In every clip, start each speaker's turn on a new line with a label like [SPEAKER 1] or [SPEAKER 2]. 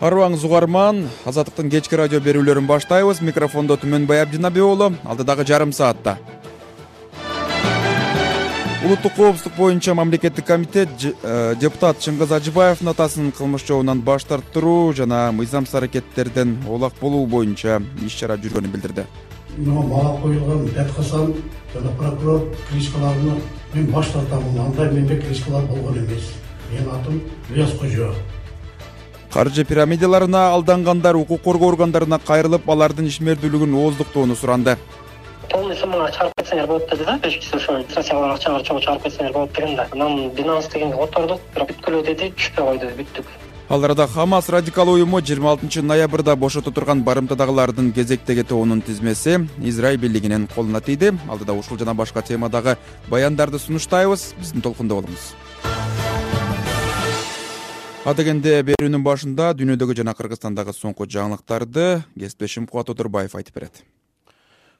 [SPEAKER 1] арыбаңыз угарман азаттыктын кечки радио берүүлөрүн баштайбыз. Микрофондо түмөнбай абдинабек уулу алдыдагы жарым саатта. Улуттук коопсуздук боюнча мамлекеттик комитет э, депутат чыңгыз ажыбаевдин атасын кылмыш жообунан баш тарттыруу жана мыйзамсыз аракеттерден оолак болуу боюнча иш чара жүргөнүн билдирди.
[SPEAKER 2] Мага коюлган бетказан жана прокурор кличкаларынан мен баш тартамын андай менде кличкалар болгон эмес. Менин атым ильяс кожоев
[SPEAKER 1] каржы пирамидаларына алдангандар укук коргоо органдарына кайрылып алардын ишмердүүлүгүн ооздуктоону суранды.
[SPEAKER 3] Полный сумманы чыгарып кетсеңер болот деди да беш киши ошо стратегиялык акчаңарды чогуу чыгарып кетсеңер болот деген да. Анан бинанс дегенге котордук бирок бүткүлө деди түшпөй койду бүттүк.
[SPEAKER 1] Ал арада хамас радикал уюму жыйырма алтынчы ноябрда бошото турган барымтадагылардын кезектеги тоонун тизмеси израиль бийлигинин колуна тийди. Алдыда ушул жана башка темадагы баяндарды сунуштайбыз. Биздин толкунда болуңуз адегенде берүүнүн башында дүйнөдөгү жана кыргызстандагы соңку жаңылыктарды кесиптешим кубат отурбаев айтып берет.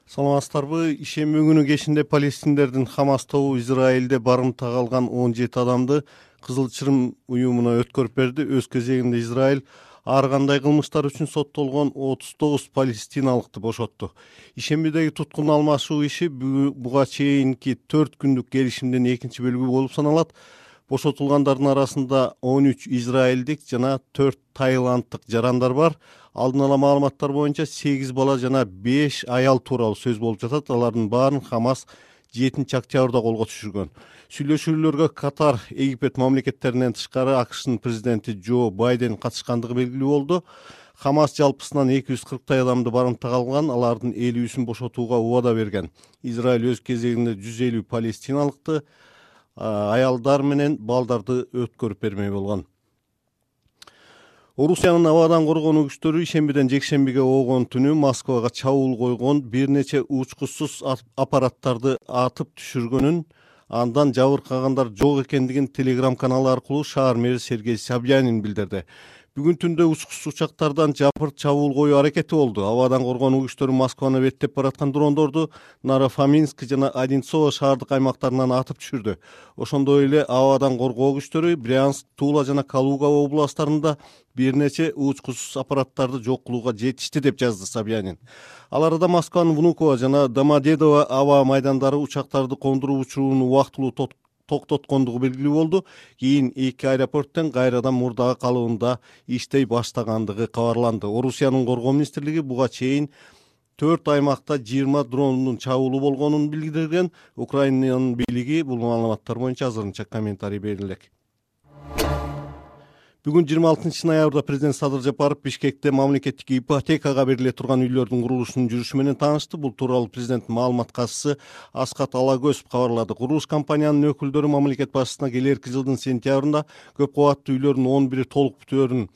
[SPEAKER 4] Саламатсыздарбы ишемби күнү кечинде палестиндердин хамас тобу израилде барымта калган он жети адамды кызыл чырым уюмуна өткөрүп берди. Өз кезегинде израиль ар кандай кылмыштар үчүн соттолгон отуз тогуз палестиналыкты бошотту ишембидеги туткун алмашуу иши буга чейинки төрт күндүк келишимдин экинчи бөлүгү болуп саналат бошотулгандардын арасында он үч израилдик жана төрт таиланддык жарандар бар. Алдын ала маалыматтар боюнча сегиз бала жана беш аял тууралуу сөз болуп жатат. Алардын баарын хамас жетинчи октябрда колго түшүргөн. Сүйлөшүүлөргө катар египет мамлекеттеринен тышкары акштын президенти джо байден катышкандыгы белгилүү болду. Хамас жалпысынан эки жүз кырктай адамды барымта калган алардын элүүсүн бошотууга убада берген. Израиль өз кезегинде жүз элүү палестиналыкты аялдар менен балдарды өткөрүп бермей болгон. Орусиянын абадан коргонуу күчтөрү ишембиден жекшембиге оогон түнү москвага чабуул койгон бир нече учкучсуз аппараттарды атып түшүргөнүн андан жабыркагандар жок экендигин телеграм каналы аркылуу шаар мэри сергей собянин билдирди бүгүн түндө учкучсуз учактардан жапырт чабуул коюу аракети болду. Абадан коргонуу күчтөрү москваны беттеп бараткан дрондорду нарофоминск жана одинцово шаардык аймактарынан атып түшүрдү. Ошондой эле абадан коргоо күчтөрү брянск тула жана калуга областтарында бир нече учкучсуз аппараттарды жок кылууга жетишти деп жазды собянин. Ал арада москванын внуково жана домодедово аба майдандары учактарды кондуруп учурууну убактылуу токтоткондугу белгилүү болду. Кийин эки аэропорттен кайрадан мурдагы калыбында иштей баштагандыгы кабарланды. Орусиянын коргоо министрлиги буга чейин төрт аймакта жыйырма дрондун чабуулу болгонун билдирген. Украинанын бийлиги бул маалыматтар боюнча азырынча комментарий бере элек бүгүн жыйырма алтынчы ноябрда президент садыр жапаров бишкекте мамлекеттик ипотекага бериле турган үйлөрдүн курулушунун жүрүшү менен таанышты. Бул тууралуу президенттин маалымат катчысы аскат алагөзов кабарлады. Курулуш компаниянын өкүлдөрү мамлекет башчысына келэрки жылдын сентябрында көп кабаттуу үйлөрдүн он бири толук бүтөөрүн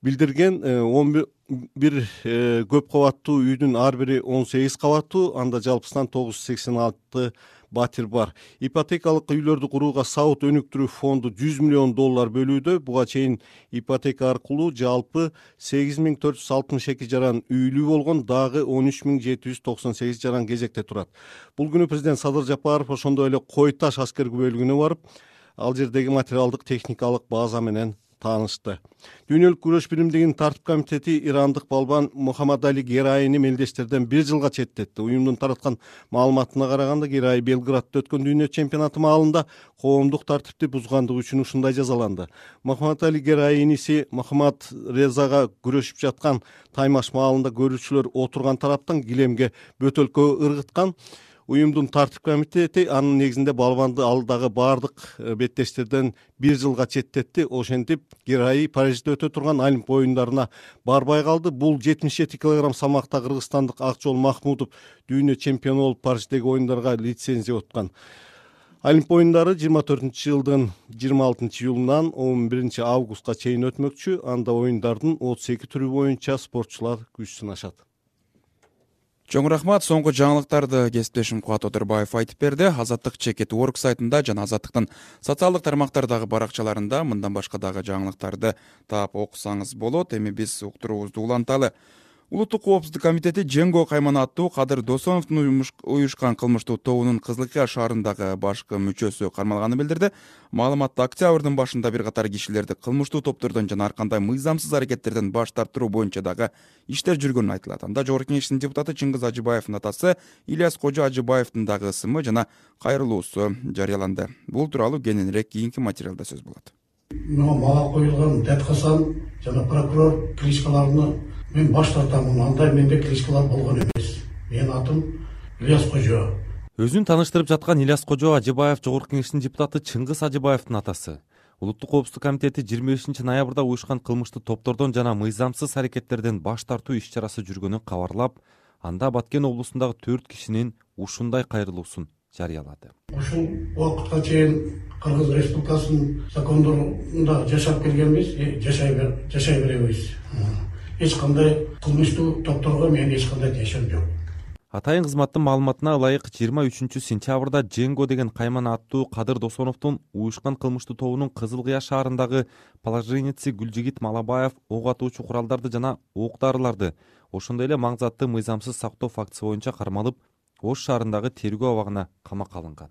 [SPEAKER 4] билдирген э, он бир э, көп кабаттуу үйдүн ар бири он сегиз кабаттуу анда жалпысынан тогуз жүз сексен алты батир бар. Ипотекалык үйлөрдү курууга саут өнүктүрүү фонду жүз миллион доллар бөлүүдө. Буга чейин ипотека аркылуу жалпы сегиз миң төрт жүз алтымыш эки жаран үйлүү болгон дагы он үч миң жети жүз токсон сегиз жаран кезекте турат. Бул күнү президент садыр жапаров ошондой эле кой таш аскер күбөлүгүнө барып ал жердеги материалдык техникалык база менен таанышты. Дүйнөлүк күрөш биримдигинин тартип комитети ирандык балбан мухаммад али герайини мелдештерден бир жылга четтетти уюмдун тараткан маалыматына караганда герай белградда өткөн дүйнө чемпионаты маалында коомдук тартипти бузгандыгы үчүн ушундай жазаланды. Мухаммад али герай иниси мухаммад резага күрөшүп жаткан таймаш маалында көрүүчүлөр отурган тараптан килемге бөтөлкө ыргыткан уюмдун тартип комитети анын негизинде балбанды ал дагы баардык э, беттештерден бир жылга четтетти. Ошентип гераи парижде өтө турган олимп оюндарына барбай калды. Бул жетимиш жети килограмм салмакта кыргызстандык акжол махмудов дүйнө чемпиону болуп париждеги оюндарга лицензия уткан олимп оюндары жыйырма төртүнчү жылдын жыйырма алтынчы июлунан он биринчи августка чейин өтмөкчү. Анда оюндардын отуз эки түрү боюнча спортчулар күч сынашат
[SPEAKER 1] чоң рахмат соңку жаңылыктарды кесиптешим кубат отурбаев айтып берди. Азаттык чекит орг сайтында жана азаттыктын социалдык тармактардагы баракчаларында мындан башка дагы жаңылыктарды таап окусаңыз болот. Эми биз уктуруубузду уланталы улуттук коопсуздук комитети женго каймана аттуу кадыр досоновдун уюшкан кылмыштуу тобунун кызыл кыя шаарындагы башкы мүчөсү кармалганын билдирди. Маалыматта октябрдын башында бир катар кишилерди кылмыштуу топтордон жана ар кандай мыйзамсыз аракеттерден баш тартыруу боюнча дагы иштер жүргөнү айтылат. Анда жогорку кеңештин депутаты чыңгыз ажыбаевдин атасы ильяс кожо ажыбаевдин дагы ысымы жана кайрылуусу жарыяланды. Бул тууралуу кененирээк кийинки материалда сөз болот
[SPEAKER 2] мага коюлган датказан жана прокурор кличкаларыны мен баш тартамын. Андай менде кличкалар болгон эмес. Менин атым ильяс кожо.
[SPEAKER 5] Өзүн тааныштырып жаткан ильяс кожо ажыбаев жогорку кеңештин депутаты чыңгыз ажыбаевдин атасы. Улуттук коопсуздук комитети жыйырма бешинчи ноябрда уюшкан кылмыштуу топтордон жана мыйзамсыз аракеттерден баш тартуу иш чарасы жүргөнүн кабарлап анда баткен облусундагы төрт кишинин ушундай кайрылуусун жарыялады.
[SPEAKER 2] Ушул убакытка чейин кыргыз республикасынын закондорунда жашап келгенбиз жашай беребиз. Эч кандай кылмыштуу топторго менин эч кандай тиешем жок.
[SPEAKER 5] Атайын кызматтын маалыматына ылайык жыйырма үчүнчү сентябрда женго деген каймана аттуу кадыр досоновдун уюшкан кылмыштуу тобунун кызыл кыя шаарындагы положенеци гүлжигит малабаев ок атуучу куралдарды жана оок дарыларды ошондой эле маң затты мыйзамсыз сактоо фактысы боюнча кармалып ош шаарындагы тергөө абагына камакка алынган.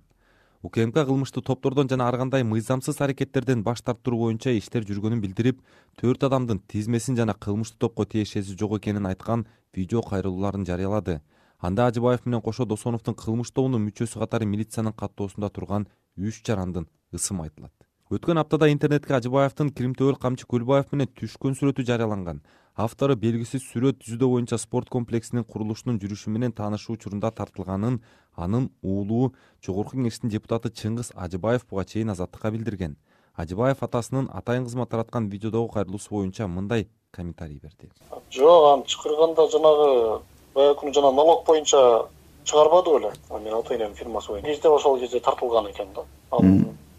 [SPEAKER 5] Укмк кылмыштуу топтордон жана ар кандай мыйзамсыз аракеттерден баш тартыруу боюнча иштер жүргөнүн билдирип төрт адамдын тизмесин жана кылмыштуу топко тиешеси жок экенин айткан видео кайрылууларын жарыялады. Анда ажыбаев менен кошо досоновдун кылмыш тобунун мүчөсү катары милициянын каттоосунда турган үч жарандын ысымы айтылат өткөн аптада интернетке ажыбаевдин кримтөбөл камчы көлбаев менен түшкөн сүрөтү жарыяланган. Автору белгисиз сүрөт түзүүдө боюнча спорт комплексинин курулушунун жүрүшү менен таанышуу учурунда тартылганын анын уулу жогорку кеңештин депутаты чыңгыз ажыбаев буга чейин азаттыкка билдирген. Ажыбаев атасынын атайын кызмат тараткан видеодогу кайрылуусу боюнча мындай комментарий берди.
[SPEAKER 6] Жок аны чакырганда жанагы баягы күнү жанагы налог боюнча чыгарбады беле менин ата энемдин фирмасы боюнча. Бизде ошол кезде тартылган экен да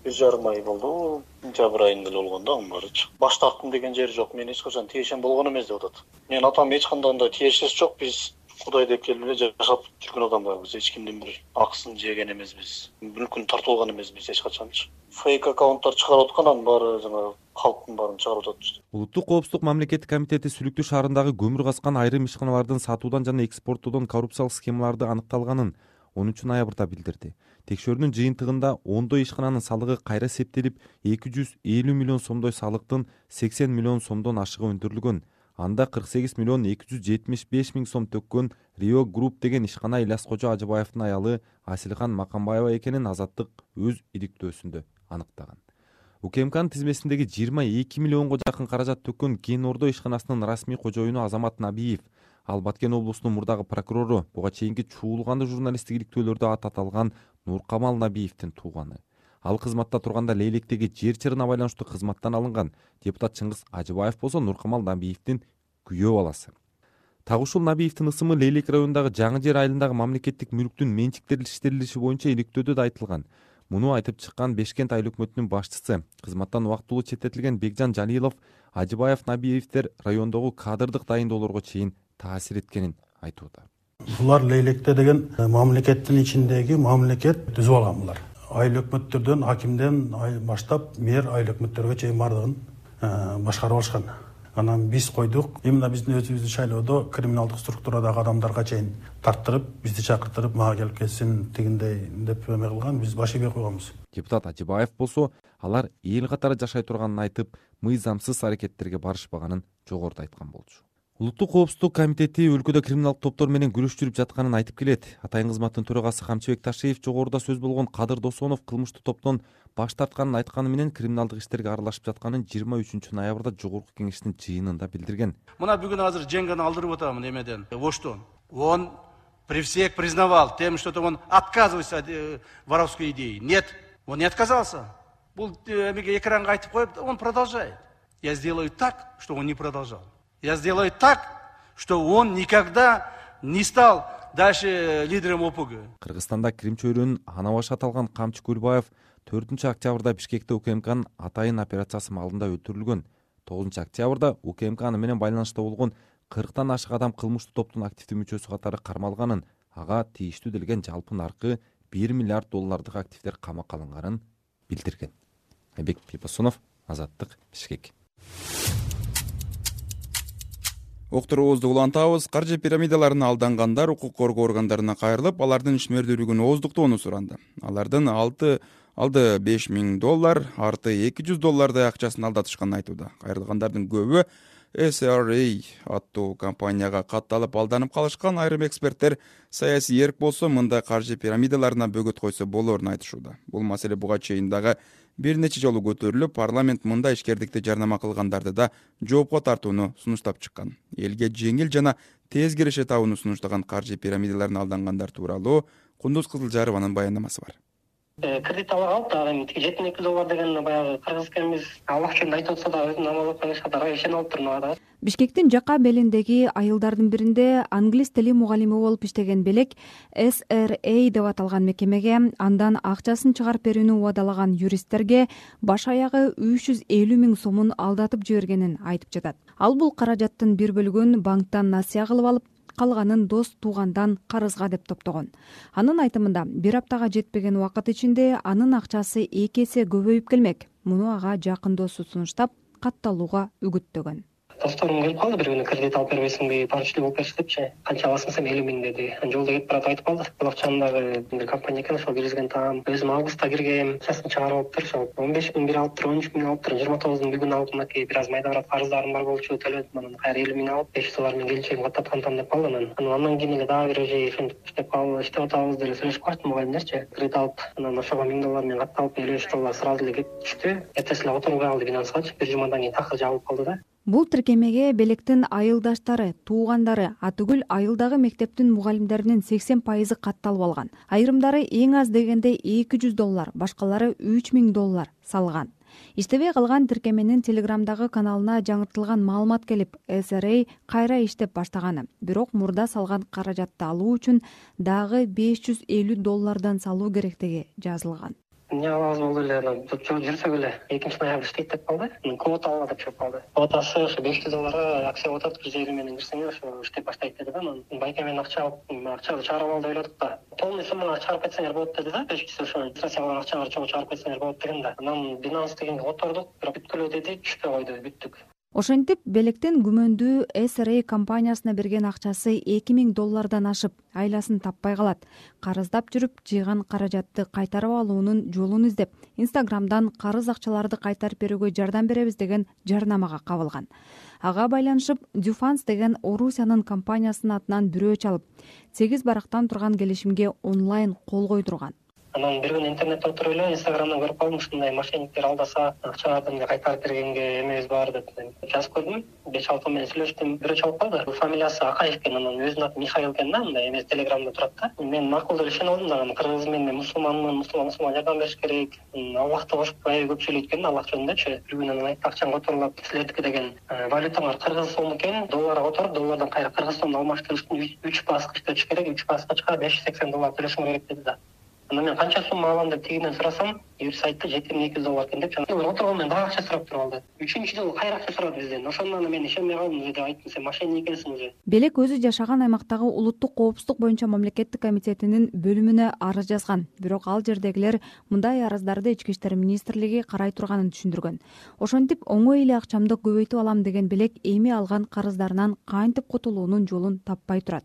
[SPEAKER 6] бир жарым ай болду. Сентябрь айында эле болгон да анын баарычы. Баш тарттым деген жери жок мен эч качан тиешем болгон эмес деп атат. Менин атам эч кандай андай тиешеси жок биз кудай деп келип эле жашап жүргөн адамдарбыз эч кимдин бир акысын жеген эмеспиз мүлкүн тартып алган эмеспиз эч качанчы. Фейк аккаунттар чыгарып аткан анын баары жанагы калктын баарын чыгарып атат.
[SPEAKER 5] Улуттук коопсуздук мамлекеттик комитети сүлүктүү шаарындагы көмүр казкан айрым ишканалардын сатуудан жана экспорттоодон коррупциялык схемаларды аныкталганын онунчу ноябрда билдирди. Текшөрүүнүн жыйынтыгында ондой ишкананын салыгы кайра эсептелип эки жүз элүү миллион сомдой салыктын сексен миллион сомдон ашыгы өндүрүлгөн. Анда кырк сегиз миллион эки жүз жетимиш беш миң сом төккөн рио групп деген ишкана ильяс кожо ажыбаевдин аялы асилхан макамбаева экенин азаттык өз иликтөөсүндө аныктаган. Укмкнын тизмесиндеги жыйырма эки миллионго жакын каражат төккөн кен ордо ишканасынын расмий кожоюну азамат набиев ал баткен облусунун мурдагы прокурору буга чейинки чуулгандуу журналисттик иликтөөлөрдө аты аталган нуркамал набиевдин тууганы. Ал кызматта турганда лейлектеги жер чырына байланыштуу кызматтан алынган депутат чыңгыз ажыбаев болсо нуркамал набиевдин күйөө баласы. Так ушул набиевдин ысымы лейлек районундагы жаңы жер айылындагы мамлекеттик мүлктүн менчиктештирилиши боюнча иликтөөдө да айтылган. Муну айтып чыккан бешкент айыл өкмөтүнүн башчысы кызматтан убактылуу четтетилген бекжан жалилов ажыбаев набиевдер райондогу кадрдык дайындоолорго чейин таасир эткенин айтууда.
[SPEAKER 2] Булар лейлекте деген э, мамлекеттин ичиндеги мамлекет түзүп алган булар айыл өкмөттөрдөн акимден баштап мэр айыл өкмөттөргө чейин баардыгын э, башкарып алышкан. Анан биз койдук именно биздин өзүбүздүн шайлоодо криминалдык структурадагы адамдарга чейин тарттырып бизди чакыртырып мага келип кетсин тигиндей деп эме кылган биз баш ийбей койгонбуз.
[SPEAKER 5] Депутат ажыбаев болсо алар эл катары жашай турганын айтып мыйзамсыз аракеттерге барышпаганын жогоруда айткан болчу улуттук коопсуздук комитети өлкөдө криминалдык топтор менен күрөш жүрүп жатканын айтып келет. Атайын кызматтын төрагасы камчыбек ташиев жогоруда сөз болгон кадыр досонов кылмыштуу топтон баш тартканын айтканы менен криминалдык иштерге аралашып жатканын жыйырма үчүнчү ноябрда жогорку кеңештин жыйынында билдирген.
[SPEAKER 7] Мына бүгүн азыр женганы алдырып атамын эмеден. Оштон он при всех признавал тем что то он отказывается от э, воровской идеи. Нет он не отказался. Бул эмеге экранга айтып коюп он продолжает. Я сделаю так чтобы он не продолжал я сделаю так что он никогда не стал дальше лидером опг
[SPEAKER 5] кыргызстанда крим чөйрөнүн ана башы аталган камчы көлбаев төртүнчү октябрда бишкекте укмкнын атайын операциясы маалында өлтүрүлгөн тогузунчу октябрда укмк аны менен байланышта болгон кырктан ашык адам кылмыштуу топтун активдүү мүчөсү катары кармалганын ага тийиштүү делген жалпы наркы бир миллиард доллардык активдер камакка алынганын билдирген. Айбек бийбосунов азаттык бишкек
[SPEAKER 1] уктуруубузду улантабыз. Каржы пирамидаларына алдангандар укук коргоо органдарына кайрылып алардын ишмердүүлүгүн ооздуктоону суранды. Алардын алты алды беш миң доллар арты эки жүз доллардай акчасын алдатышканын айтууда. Кайрылгандардын көбү sra аттуу компанияга катталып алданып калышкан айрым эксперттер саясий эрк болсо мындай каржы пирамидаларына бөгөт койсо болоорун айтышууда. Бул маселе буга чейин дагы бир нече жолу көтөрүлүп парламент мындай ишкердикти жарнама кылгандарды да жоопко тартууну сунуштап чыккан. Элге жеңил жана тез киреше табууну сунуштаган каржы пирамидаларына алдангандар тууралуу кундуз кызылжарованын баяндамасы бар
[SPEAKER 3] кредит ала калып дагы эми тиги жети миң эки доллар деген баягы кыргыз экенбиз аллах жөнүндө айтып атса дагы өзүн калышат ага ишенип алып турмун ага дагы
[SPEAKER 8] бишкектин жака белиндеги айылдардын биринде англис тили мугалими болуп иштеген белек sra деп аталган мекемеге андан акчасын чыгарып берүүнү убадалаган юристтерге баш аягы үч жүз элүү миң сомун алдатып жибергенин айтып жатат. Ал бул каражаттын бир бөлүгүн банктан насыя кылып алып калганын дос туугандан карызга деп топтогон. Анын айтымында бир аптага жетпеген убакыт ичинде анын акчасы эки эсе көбөйүп келмек. Муну ага жакын досу сунуштап катталууга үгүттөгөн
[SPEAKER 3] досторум келип калды бир күнү кредит алып бербейсиңби поручитель болуп берчи депчи. Канча аласың десем элүү миң деди. Анан жолдо кетип баратып айтып калды. Бул акчаны бир компания экен ошол киргизген атам өзүм августта киргем. Акчасын чыгарып алыптыр ошол он беш миң бир алыптыр он үч миң алыптыр жыйырма тогузун бүгүн алып мынакей бир аз майда барат карыздарым бар болчу төлөдүм. Анан кайра элүү миң алып беш жүз доллар менен келинчегим каттап кантам деп калды. Анан анан андан кийин эле дагы бир уже ошентип иштеп иштеп атабыз деле сүйлөшүп калышты мугалимдерчи кредит алып анан ошого миң доллар менен катталып элүү беш доллар сразу эле кетип түштү. Эртеси эле которбой калды финансыгачы бир жумадан кийин такыр жабылып калды да
[SPEAKER 8] бул тиркемеге белектин айылдаштары туугандары атүгүл айылдагы мектептин мугалимдеринин сексен пайызы катталып алган. Айрымдары эң аз дегенде эки жүз доллар башкалары үч миң доллар салган. Иштебей калган тиркеменин телеграмдагы каналына жаңыртылган маалымат келип sra кайра иштеп баштаганы. Бирок мурда салган каражатты алуу үчүн дагы беш жүз элүү доллардан салуу керектиги жазылган
[SPEAKER 3] эмне кылабыз болду эле анан жүрсөк эле экинчи ноябрь иштейт деп калды. Квота алалы деп чыгып калды. Квотасы ошо беш жүз долларга акция болуп атат жүз элүү менен кирсеңер ошо иштеп баштайт деди да анан байке менен акча алып акчаны чыгарып ал деп ойлодук да. Полный сумманы чыгарып кетсеңер болот деди да пешкиси ошо калган акчаңарды чогуу чыгарып кетсеңер болот деген да анан бинанс дегенге котордук бирок бүткүлө деди түшпөй койду бүттүк
[SPEAKER 8] ошентип белектин күмөндүү sra компаниясына берген акчасы эки миң доллардан ашып айласын таппай калат. Карыздап жүрүп жыйган каражатты кайтарып алуунун жолун издеп инстаграмдан карыз акчаларды кайтарып берүүгө жардам беребиз деген жарнамага кабылган. Ага байланышып дюфанс деген орусиянын компаниясынын атынан бирөө чалып сегиз барактан турган келишимге онлайн кол койдурган
[SPEAKER 3] анан бир күнү интернетте отуруп эле инстаграмдан көрүп калдым ушундай мошенниктер алдаса акчаларды кайтарып бергенге эмебиз бар деп жазып көрдүм. Беш алты менен сүйлөштүм. Бирөө чалып калды. Фамилиясы акаев экен анан өзүнүн аты михаил экен да мындай эме телеграмда турат да. Мен макул деп ишенип алдым дагы кыргызмын мен мусулманмын мусулман мусулманга жардам бериш керек. Аллахты кошуп аябай көп сүйлөйт экен да аллах жөнүндөчү бир күнү анан айтты акчаң которулат силердики деген э, валютаңар кыргыз сом экен долларга которуп доллардан кайра кыргыз сомдо алмаштырыш үчүн үч баскычта өтүш керек үч баскычка беш жүз сексен доллар төлөшүң керек деди да анан мен канча сумма алам деп тигинен сурасам юрист айтты жети миң эки жүз доллар экен депчи отургон менен дагы акча сурап туруп алды. Үчүнчү жолу кайра акча сурады бизден ошондон анан мен ишенбей калдым уже деп айттым. Сен мошенник экенсиң уже.
[SPEAKER 8] Белек өзү жашаган аймактагы улуттук коопсуздук боюнча мамлекеттик комитетинин бөлүмүнө арыз жазган. Бирок ал жердегилер мындай арыздарды ички иштер министрлиги карай турганын түшүндүргөн. Ошентип оңой эле акчамды көбөйтүп алам деген белек эми алган карыздарынан кантип кутулуунун жолун таппай турат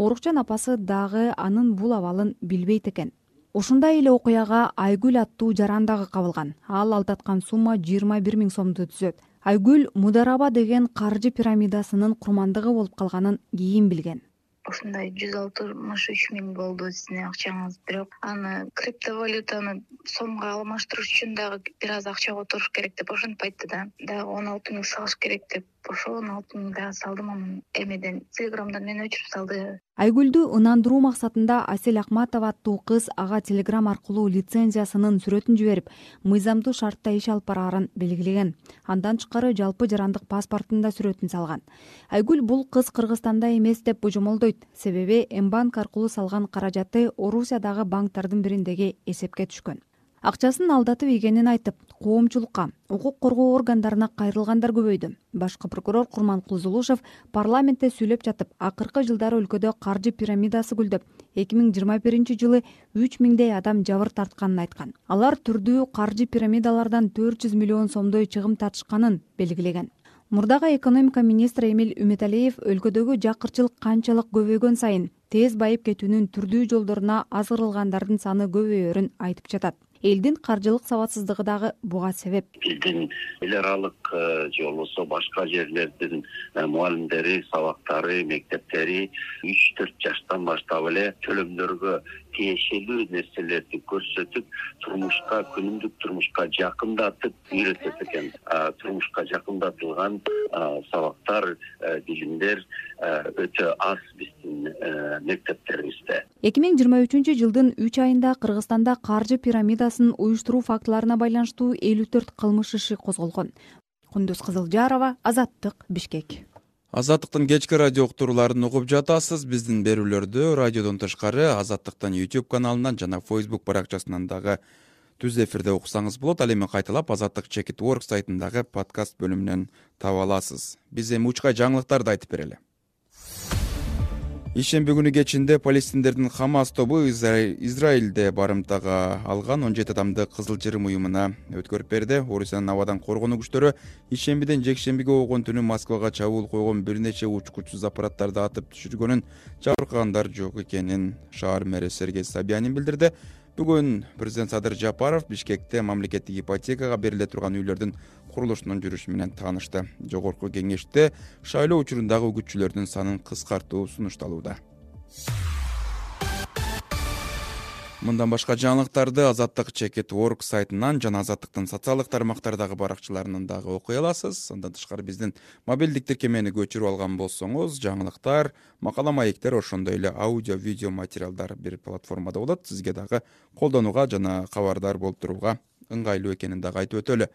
[SPEAKER 8] орукчан апасы дагы анын бул абалын билбейт экен. Ушундай эле окуяга айгүл аттуу жаран дагы кабылган. Ал алдаткан сумма жыйырма бир миң сомду түзөт. Айгүл мудараба деген каржы пирамидасынын курмандыгы болуп калганын кийин билген.
[SPEAKER 9] Ушундай жүз алтымыш үч миң болду сиздин акчаңыз. Бирок аны криптовалютаны сомго алмаштырыш үчүн дагы бир аз акча которуш керек деп ошентип айтты да. Дагы он алты миң салыш керек деп ошол он алты дагы салдым эмеден. Телеграмдан мени өчүрүп салды.
[SPEAKER 8] Айгүлдү ынандыруу максатында асель акматова аттуу кыз ага телеграм аркылуу лицензиясынын сүрөтүн жиберип мыйзамдуу шартта иш алып бараарын белгилеген. Андан тышкары жалпы жарандык паспортун да сүрөтүн салган. Айгүл бул кыз кыргызстанда эмес деп божомолдойт. Себеби м банк аркылуу салган каражаты орусиядагы банктердин бириндеги эсепке түшкөн акчасын алдатып ийгенин айтып коомчулукка укук коргоо органдарына кайрылгандар көбөйдү. Башкы прокурор курманкул зулушев парламентте сүйлөп жатып акыркы жылдары өлкөдө каржы пирамидасы гүлдөп эки миң жыйырма биринчи жылы үч миңдей адам жабыр тартканын айткан. Алар түрдүү каржы пирамидалардан төрт жүз миллион сомдой чыгым тартышканын белгилеген. Мурдагы экономика министри эмил үмүталиев өлкөдөгү жакырчылык канчалык көбөйгөн сайын тез байып кетүүнүн түрдүү жолдоруна азгырылгандардын саны көбөйөрүн айтып жатат элдин каржылык сабатсыздыгы дагы буга себеп.
[SPEAKER 10] Биздин эл аралык э, же болбосо башка жерлердин э, мугалимдери сабактары мектептери үч төрт жаштан баштап эле төлөмдөргө тиешелүү нерселерди көрсөтүп турмушка күнүмдүк турмушка жакындатып үйрөтөт экен. Турмушка жакындатылган сабактар э, билимдер өтө аз биздин мектептерибизде.
[SPEAKER 8] Эки миң жыйырма үчүнчү жылдын үч айында кыргызстанда каржы пирамидасын уюштуруу фактыларына байланыштуу элүү төрт кылмыш иши козголгон. Кундуз кызылжарова азаттык бишкек
[SPEAKER 1] азаттыктын кечки радио уктурууларын угуп жатасыз. Биздин берүүлөрдү радиодон тышкары азаттыктын youtube каналынан жана facebook баракчасынан дагы түз эфирде уксаңыз болот. Ал эми кайталап азаттык чекит орг сайтындагы подкаст бөлүмүнөн таба аласыз. Биз эми учкай жаңылыктарды айтып берели ишемби күнү кечинде палестиндердин хамас тобу израилде барымтага алган он жети адамды кызыл жырым уюмуна өткөрүп берди. Орусиянын абадан коргонуу күчтөрү ишембиден жекшембиге болгон түнү москвага чабуул койгон бир нече учкучсуз аппараттарды атып түшүргөнүн жабыркагандар жок экенин шаар мэри сергей собянин билдирди. Бүгүн президент садыр жапаров бишкекте мамлекеттик ипотекага бериле турган үйлөрдүн курулушунун жүрүшү менен таанышты. Жогорку кеңеште шайлоо учурундагы үгүтчүлөрдүн санын кыскартуу сунушталууда. Мындан башка жаңылыктарды азаттык чекит орг сайтынан жана азаттыктын социалдык тармактардагы баракчаларынан дагы окуй аласыз. Андан тышкары биздин мобилдик тиркемени көчүрүп алган болсоңуз жаңылыктар макала маектер ошондой эле аудио видео материалдар бир платформада болот. Сизге дагы колдонууга жана кабардар болуп турууга ыңгайлуу экенин дагы айтып өтөлү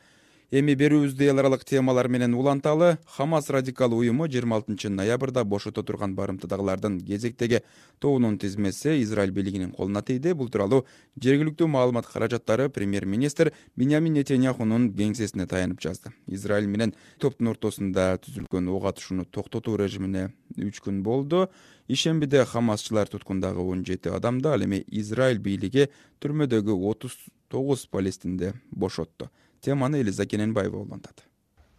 [SPEAKER 1] эми берүүбүздү эл аралык темалар менен уланталы хамас радикал уюму жыйырма алтынчы ноябрда бошото турган барымтадагылардын кезектеги тобунун тизмеси израиль бийлигинин колуна тийди. Бул тууралуу жергиликтүү маалымат каражаттары премьер министр бинямин нетеньяхунун кеңсесине таянып жазды. Израиль менен топтун ортосунда түзүлгөн ок атышууну токтотуу режимине үч күн болду. Ишембиде хамасчылар туткундагы он жети адамды ал эми израиль бийлиги түрмөдөгү отуз тогуз палестинди бошотту теманы элиза кененбаева улантат.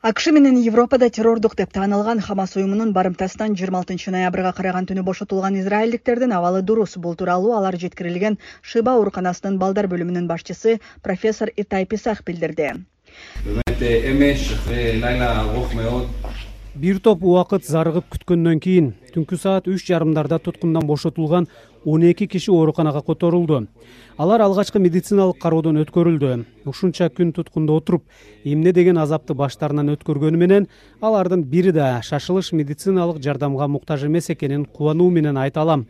[SPEAKER 11] Акш менен европада террордук деп таанылган хамас уюмунун барымтасынан жыйырма алтынчы ноябрга караган түнү бошотулган израилдиктердин абалы дурус. Бул тууралуу алар жеткирилген шиба ооруканасынын балдар бөлүмүнүн башчысы профессор итай писах билдирди
[SPEAKER 12] бир топ убакыт зарыгып күткөндөн кийин түнкү саат үч жарымдарда туткундан бошотулган он эки киши ооруканага которулду. Алар алгачкы медициналык кароодон өткөрүлдү. Ушунча күн туткунда отуруп эмне деген азапты баштарынан өткөргөнү менен алардын бири да шашылыш медициналык жардамга муктаж эмес экенин кубануу менен айта алам.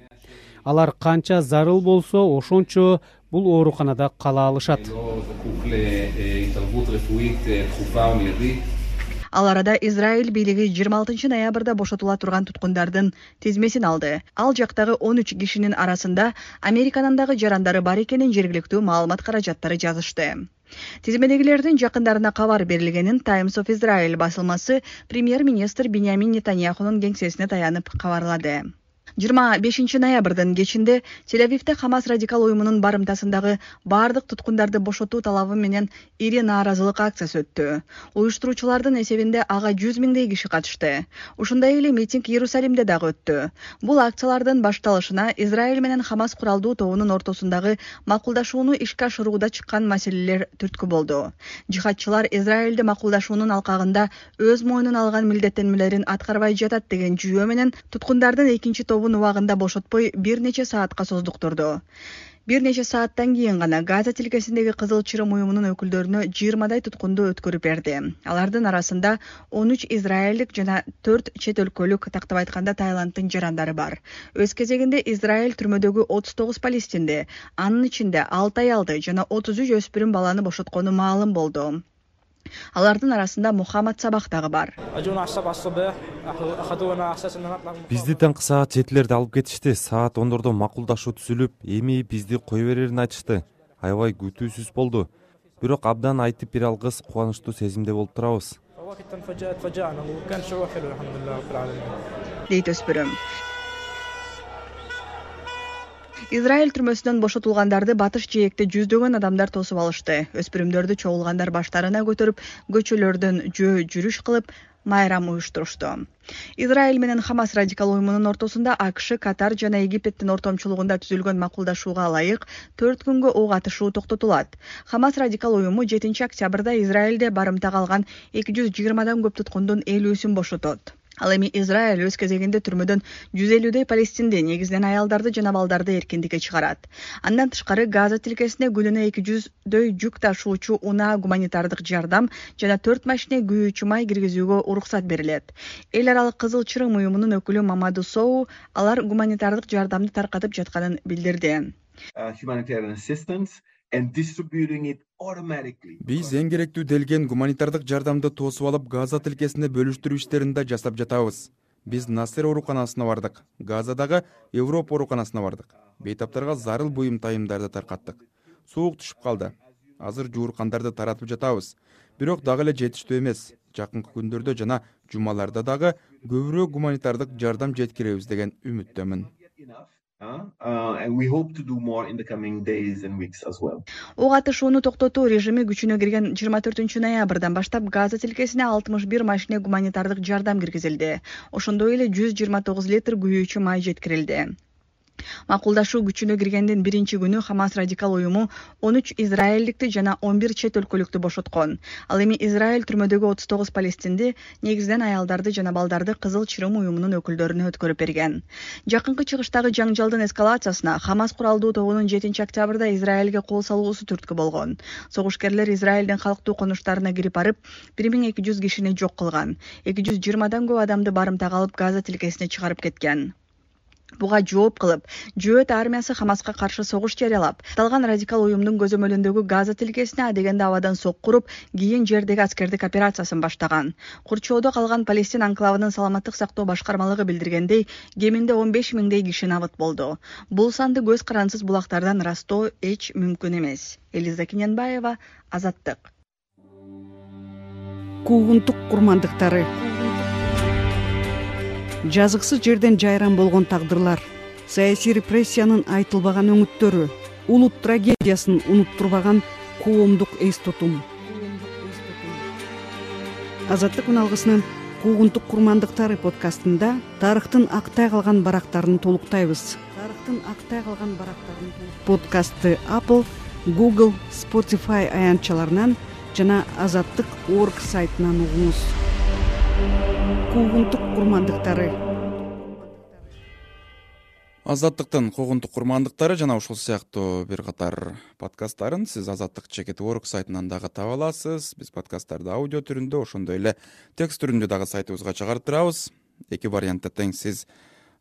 [SPEAKER 12] Алар канча зарыл болсо ошончо бул ооруканада кала алышат
[SPEAKER 11] ал арада израиль бийлиги жыйырма алтынчы ноябрда бошотула турган туткундардын тизмесин алды. Ал жактагы он үч кишинин арасында американын дагы жарандары бар экенин жергиликтүү маалымат каражаттары жазышты. Тизмедегилердин жакындарына кабар берилгенин times of израиль басылмасы премьер министр бинямин нетаньяхунун кеңсесине таянып кабарлады жыйырма бешинчи ноябрдын кечинде тель авивде хамас радикал уюмунун барымтасындагы баардык туткундарды бошотуу талабы менен ири нааразылык акциясы өттү. Уюштуруучулардын эсебинде ага жүз миңдей киши катышты. Ушундай эле митинг иерусалимде дагы өттү. Бул акциялардын башталышына израиль менен хамас куралдуу тобунун ортосундагы макулдашууну ишке ашырууда чыккан маселелер түрткү болду. Жихадчылар израилде макулдашуунун алкагында өз мойнуна алган милдеттенмелерин аткарбай жатат деген жүйөө менен туткундардын экинчи убагында бошотпой бир нече саатка создуктурду. Бир нече сааттан кийин гана газа тилкесиндеги кызыл чырым уюмунун өкүлдөрүнө жыйырмадай туткунду өткөрүп берди. Алардын арасында он үч израилдик жана төрт чет өлкөлүк тактап айтканда таиланддын жарандары бар. Өз кезегинде израиль түрмөдөгү отуз тогуз палестинди анын ичинде алты аялды жана отуз үч өспүрүм баланы бошоткону маалым болду алардын арасында мухаммад сабах дагы бар.
[SPEAKER 5] Бизди таңкы саат жетилерде алып кетишти. Саат ондордо макулдашуу түзүлүп эми бизди кое берерин айтышты аябай күтүүсүз болду. Бирок абдан айтып бере алгыс кубанычтуу сезимде болуп турабыз.
[SPEAKER 11] Дейт өспүрүм израиль түрмөсүнөн бошотулгандарды батыш жээкте жүздөгөн адамдар тосуп алышты. Өспүрүмдөрдү чогулгандар баштарына көтөрүп көчөлөрдөн жөө жүрүш кылып майрам уюштурушту израиль менен хамас радикал уюмунун ортосунда акш катар жана египеттин ортомчулугунда түзүлгөн макулдашууга ылайык төрт күнгө ок атышуу токтотулат. Хамас радикал уюму жетинчи октябрда израилде барымта калган эки жүз жыйырмадан көп туткундун элүүсүн бошотот ал эми израиль өз кезегинде түрмөдөн жүз элүүдөй палестинди негизинен аялдарды жана балдарды эркиндикке чыгарат. Андан тышкары газа тилкесине күнүнө эки жүздөй жүк ташуучу унаа гуманитардык жардам жана төрт машине күйүүчү май киргизүүгө уруксат берилет. Эл аралык кызыл чырым уюмунун өкүлү мамаду соу алар гуманитардык жардамды таркатып жатканын билдирди
[SPEAKER 1] биз эң керектүү делген гуманитардык жардамды тосуп алып газа тилкесине бөлүштүрүү иштерин да жасап жатабыз. Биз насер ооруканасына бардык. Газадагы европа ооруканасына бардык. Бейтаптарга зарыл буюм тайымдарды таркаттык. Суук түшүп калды. Азыр жууркандарды таратып жатабыз. Бирок дагы эле жетиштүү эмес. Жакынкы күндөрдө жана жумаларда дагы көбүрөөк гуманитардык жардам жеткиребиз деген үмүттөмүн
[SPEAKER 11] ок атышууну токтотуу режими күчүнө кирген жыйырма төртүнчү ноябрдан баштап газа тилкесине алтымыш бир машине гуманитардык жардам киргизилди. Ошондой эле жүз жыйырма тогуз литр күйүүчү май жеткирилди макулдашуу күчүнө киргендин биринчи күнү хамас радикал уюму он үч израилдикти жана он бир чет өлкөлүктү бошоткон. Ал эми израиль түрмөдөгү отуз тогуз палестинди негизинен аялдарды жана балдарды кызыл чырым уюмунун өкүлдөрүнө өткөрүп берген. Жакынкы чыгыштагы жаңжалдын эскалациясына хамас куралдуу тобунун жетинчи октябрда израилге кол салуусу түрткү болгон. Согушкерлер израилдин калктуу конуштарына кирип барып бир миң эки жүз кишини жок кылган. Эки жүз жыйырмадан көп адамды барымтага алып газа тилкесине чыгарып кеткен буга жооп кылып жөөт армиясы хамаска каршы согуш жарыялап аталган радикал уюмдун көзөмөлүндөгү газа тилкесине адегенде абадан сокку уруп кийин жердеги аскердик операциясын баштаган. Курчоодо калган палестин анклавынын саламаттык сактоо башкармалыгы билдиргендей кеминде он беш миңдей киши набыт болду. Бул санды көз карандысыз булактардан ырастоо эч мүмкүн эмес. Элиза кененбаева азаттык.
[SPEAKER 13] Куугунтук курмандыктары жазыксыз жерден жайран болгон тагдырлар саясий репрессиянын айтылбаган өңүттөрү улут трагедиясын унуттурбаган коомдук эс тутум азаттык үналгысынын куугунтук курмандыктары подкастында тарыхтын актай калган барактарын толуктайбыз. Тарыхтын актай калган барактарын подкастты apple google spotify аянтчаларынан жана азаттык орг сайтынан угуңуз куугунтук курмандыктары.
[SPEAKER 1] Азаттыктын куугунтук курмандыктары жана ушул сыяктуу бир катар подкасттарын сиз азаттык чекит орг сайтынан дагы таба аласыз. Биз подкасттарды аудио түрүндө ошондой эле текст түрүндө дагы сайтыбызга чыгарып турабыз эки вариантта тең сиз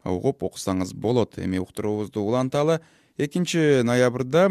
[SPEAKER 1] угуп окусаңыз болот эми уктуруубузду уланталы экинчи ноябрда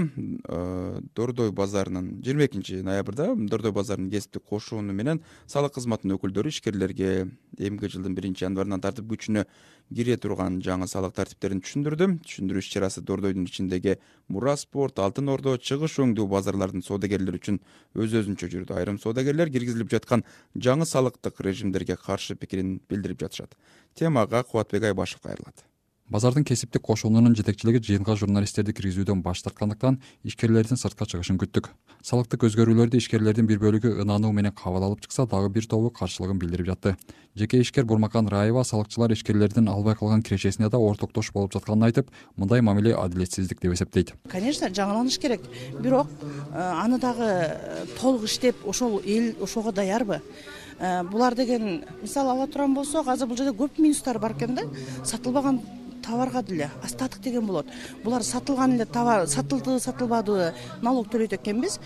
[SPEAKER 1] э, дордой базарынын жыйырма экинчи ноябрда дордой базарынын кесиптик кошууну менен салык кызматынын өкүлдөрү ишкерлерге эмки жылдын биринчи январынан тартып күчүнө кире турган жаңы салык тартиптерин түшүндүрдү түшүндүрүү иш чарасы дордойдун ичиндеги мура спорт алтын ордо чыгыш өңдүү базарлардын соодагерлери үчүн өз өзүнчө жүрдү. Айрым соодагерлер киргизилип жаткан жаңы салыктык режимдерге каршы пикирин билдирип жатышат. Темага кубатбек айбашев кайрылат
[SPEAKER 14] базардын кесиптик кошуунунун жетекчилиги жыйынга журналисттерди киргизүүдөн баш тарткандыктан ишкерлердин сыртка чыгышын күттүк. Салыктык өзгөрүүлөрдү ишкерлердин бир бөлүгү ынануу менен кабыл алып чыкса дагы бир тобу каршылыгын билдирип жатты. Жеке ишкер бурмакан раева салыкчылар ишкерлердин албай калган кирешесине да ортоктош болуп жатканын айтып мындай мамиле адилетсиздик деп эсептейт.
[SPEAKER 15] Конечно жаңыланыш керек. Бирок э, аны дагы э, толук иштеп ошол эл ошого даярбы? Э, булар деген мисалы ала турган болсок азыр бул жерде көп минустар бар экен да. Сатылбаган товарга деле остаток деген болот. Булар сатылган эле товар сатылды сатылбады налог төлөйт экенбиз.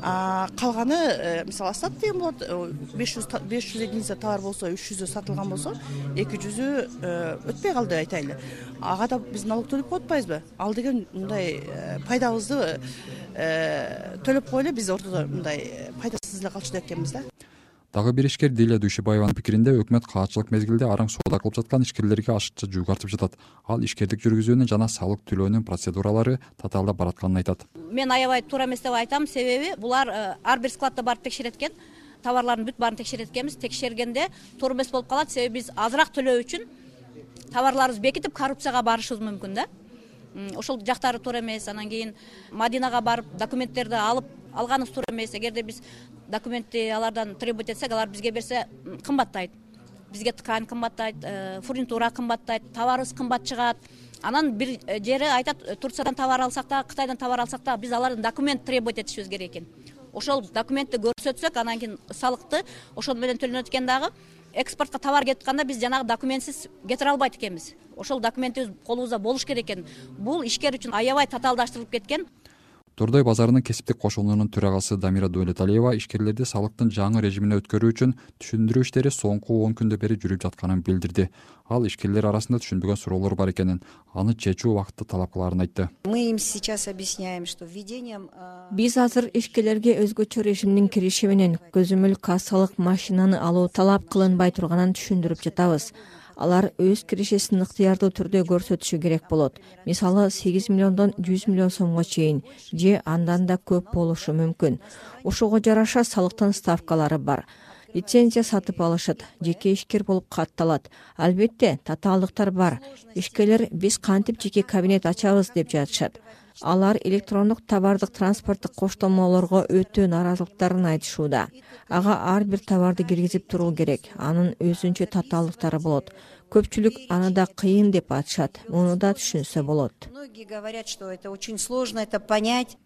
[SPEAKER 15] Калганы э, мисалы остаток деген болот э, беш жүз беш жүз единица товар болсо үч жүзү сатылган болсо эки жүзү э, өтпөй калды деп айтайлы ага да биз налог төлөп коюп атпайбызбы ал деген мындай пайдабызды төлөп коелу биз ортодо мындай пайдасыз эле калчу деп экенбиз да
[SPEAKER 14] дагы бир ишкер диля дүйшөбаеванын пикиринде өкмөт каатчылык мезгилде араң соода кылып жаткан ишкерлерге ашыкча жүк артып жатат. Ал ишкердик жүргүзүүнүн жана салык төлөөнүн процедуралары татаалдап баратканын айтат.
[SPEAKER 16] Мен аябай туура эмес деп айтам. Себеби булар э, ар бир складта барып текшерет экен товарлардын бүт баарын текшерет экенбиз текшергенде туура эмес болуп калат. Себеби биз азыраак төлөө үчүн товарларыбызды бекитип коррупцияга барышыбыз мүмкүн да. Ошол жактары туура эмес. Анан кийин мадинага барып документтерди алып алганыбыз туура эмес. Эгерде биз документти алардан требовать этсек алар бизге берсе кымбаттайт. Бизге ткань кымбаттайт э, фурнитура кымбаттайт товарыбыз кымбат чыгат. Анан бир жери айтат турциядан товар алсак дагы кытайдан товар алсак дагы биз алардан документ требовать этишибиз керек экен. Ошол документти көрсөтсөк анан кийин салыкты ошону менен төлөнөт экен дагы экспортко товар кетип атканда биз жанагы документсиз кетире албайт экенбиз. Ошол документибиз колубузда болуш керек экен. Бул ишкер үчүн аябай татаалдаштырылып кеткен
[SPEAKER 14] тордой базарынын кесиптик кошунунун төрагасы дамира дөөлөталиева ишкерлерди салыктын жаңы режимине өткөрүү үчүн түшүндүрүү иштери соңку он күндөн бери жүрүп жатканын билдирди. Ал ишкерлер арасында түшүнбөгөн суроолор бар экенин аны чечүү убакытты талап кылаарын айтты.
[SPEAKER 17] Мы им сейчас объясняем что введением
[SPEAKER 18] биз азыр ишкерлерге өзгөчө режимдин кириши менен көзөмөл кассалык машинаны алуу талап кылынбай турганын түшүндүрүп жатабыз алар өз киришесин ыктыярдуу түрдө көрсөтүшү керек болот. Мисалы сегиз миллиондон жүз миллион сомго чейин же андан да көп болушу мүмкүн. Ошого жараша салыктын ставкалары бар. Лицензия сатып алышат жеке ишкер болуп катталат. Албетте татаалдыктар бар. Ишкерлер биз кантип жеке кабинет ачабыз деп жатышат алар электрондук товардык транспорттук коштомолорго өтө нааразылыктарын айтышууда. Ага ар бир товарды киргизип туруу керек. Анын өзүнчө татаалдыктары болот. Көпчүлүк аны да кыйын деп атышат. Муну да түшүнсө болот.
[SPEAKER 17] Многие говорят что это очень сложно это понять.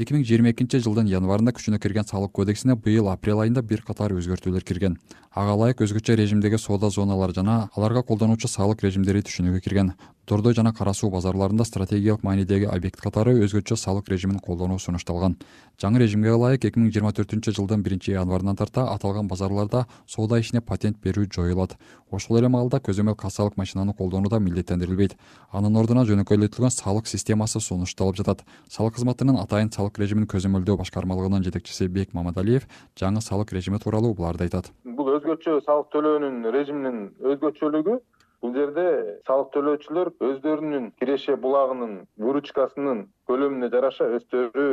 [SPEAKER 14] Эки миң жыйырма экинчи жылдын январында күчүнө кирген салык кодексине быйыл апрель айында бир катар өзгөртүүлөр кирген. Ага ылайык өзгөчө режимдеги соода зоналары жана аларга колдонуучу салык режимдери түшүнүүгө кирген дордой жана кара суу базарларында стратегиялык маанидеги объект катары өзгөчө салык режимин колдонуу сунушталган. Жаңы режимге ылайык эки миң жыйырма төртүнчү жылдын биринчи январынан тарта аталган базарларда соода ишине патент берүү жоюлат. Ошол эле маалда көзөмөл кассалык машинаны колдонуу да милдеттендирилбейт. Анын ордуна жөнөкөйлөтүлгөн салык системасы сунушталып жатат. Салык кызматынын атайын салык режимин көзөмөлдөө башкармалыгынын жетекчиси бек мамадалиев жаңы салык режими тууралуу буларды айтат.
[SPEAKER 19] Бул өзгөчө салык төлөөнүн режиминин өзгөчөлүгү бул жерде салык төлөөчүлөр өздөрүнүн киреше булагынын выручкасынын көлөмүнө жараша өздөрү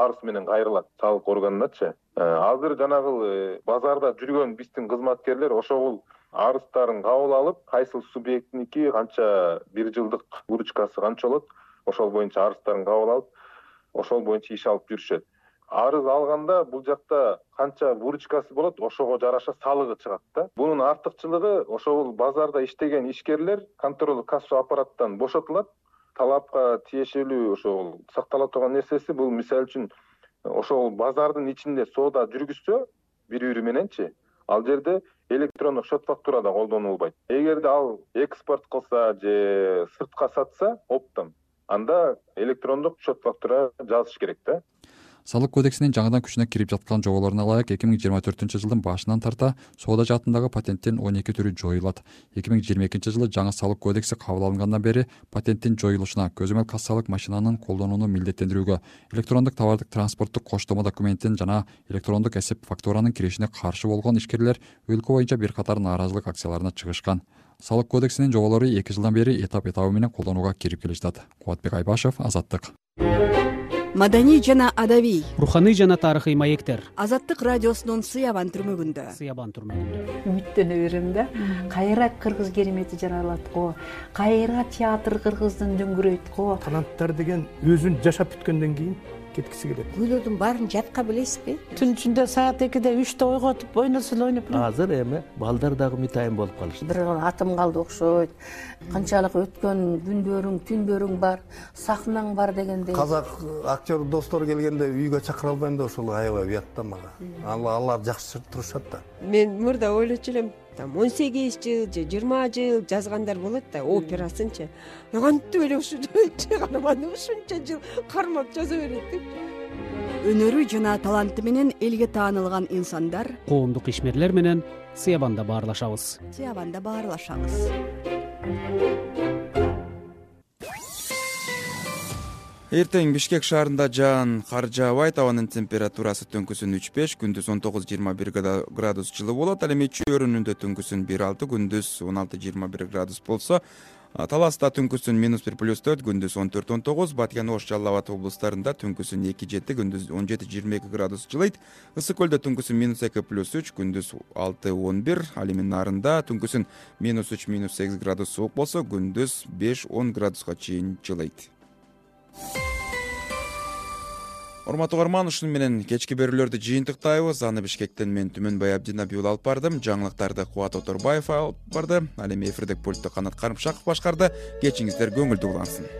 [SPEAKER 19] арыз менен кайрылат салык органыначы э, азыр жанагыл э, базарда жүргөн биздин кызматкерлер ошогул арыздарын кабыл алып кайсыл субъектники канча бир жылдык выручкасы канча болот ошол боюнча арыздарын кабыл алып ошол боюнча иш алып жүрүшөт арыз алганда бул жакта канча выручкасы болот ошого жараша салыгы чыгат да. Бунун артыкчылыгы ошол базарда иштеген ишкерлер контролдук кассовый аппараттан бошотулат. Талапка тиешелүү ошол сактала турган нерсеси бул мисалы үчүн ошол базардын ичинде соода жүргүзсө бири бири мененчи ал жерде электрондук счет фактура да колдонулбайт. Эгерде ал экспорт кылса же сыртка сатса оптом анда электрондук счет фактура жазыш керек да
[SPEAKER 14] салык кодексинин жаңыдан күчүнө кирип жаткан жоболоруна ылайык эки миң жыйырма төртүнчү жылдын башынан тарта соода жаатындагы патенттин он эки түрү жоюлат. Эки миң жыйырма экинчи жылы жаңы салык кодекси кабыл алынгандан бери патенттин жоюлушуна көзөмөл кассалык машинанын колдонууну милдеттендирүүгө электрондук товардык транспорттук коштомо документин жана электрондук эсеп фактуранын киришине каршы болгон ишкерлер өлкө боюнча бир катар нааразылык акцияларына чыгышкан. Салык кодексинин жоболору эки жылдан бери этап этабы менен колдонууга кирип келе жатат кубатбек айбашев азаттык
[SPEAKER 13] маданий жана адабий
[SPEAKER 12] руханий жана тарыхый маектер.
[SPEAKER 13] Азаттык радиосунун сыябан түрмөгүндө.
[SPEAKER 12] Сыябан түрмөгүндө.
[SPEAKER 20] Үмүттөнө берем да. Кайра кыргыз керемети жаралат го кайра театр кыргыздын дүңгүрөйт го
[SPEAKER 21] таланттар деген өзүн жашап бүткөндөн кийин кеткиси келет
[SPEAKER 20] күйлөрдүн баарын жатка билесизби?
[SPEAKER 22] Түн ичинде саат экиде үчтө ойготуп ойносо эле ойноп
[SPEAKER 23] азыр эми балдар дагы үмүт болуп калышты.
[SPEAKER 20] Бир атым калды окшойт. Канчалык өткөн күндөрүң түндөрүң бар сахнаң бар дегендей.
[SPEAKER 21] Казак актер достор келгенде үйгө чакыра албайм да ошол аябай уят да мага алар жакшы турушат да.
[SPEAKER 24] Мен мурда ойлочу элем там он сегиз жыл же жыйырма жыл жазгандар болот да операсынчы кантип эле ушул чыгарманы ушунча жыл кармап жаза берет депчи
[SPEAKER 13] өнөрү жана таланты менен элге таанылган инсандар
[SPEAKER 12] коомдук ишмерлер менен сыябанда баарлашабыз.
[SPEAKER 13] Сыябанда баарлашабыз
[SPEAKER 1] эртең бишкек шаарында жаан кар жаабайт абанын температурасы түнкүсүн үч беш күндүз он тогуз жыйырма бир градус жылуу болот. Ал эми чөйрөнүндө түнкүсүн бир алты күндүз он алты жыйырма бир градус болсо таласта түнкүсүн минус бир плюс төрт күндүз он төрт он тогуз баткен ош жалал абад облустарында түнкүсүн эки жети күндүз он жети жыйырма эки градус жылыйт. Ысык көлдө түнкүсүн минус эки плюс үч күндүз алты он бир. Ал эми нарында түнкүсүн минус үч минус сегиз градус суук болсо күндүз беш он градуска чейин жылыйт урматтуу угарман ушуну менен кечки берүүлөрдү жыйынтыктайбыз. Аны бишкектен мен түмөнбай абдинаби уулу алып бардым. Жаңылыктарды кубат оторбаев алып барды. Ал эми эфирдеги пультту канат карымшаков башкарды. Кечиңиздер көңүлдүү улансын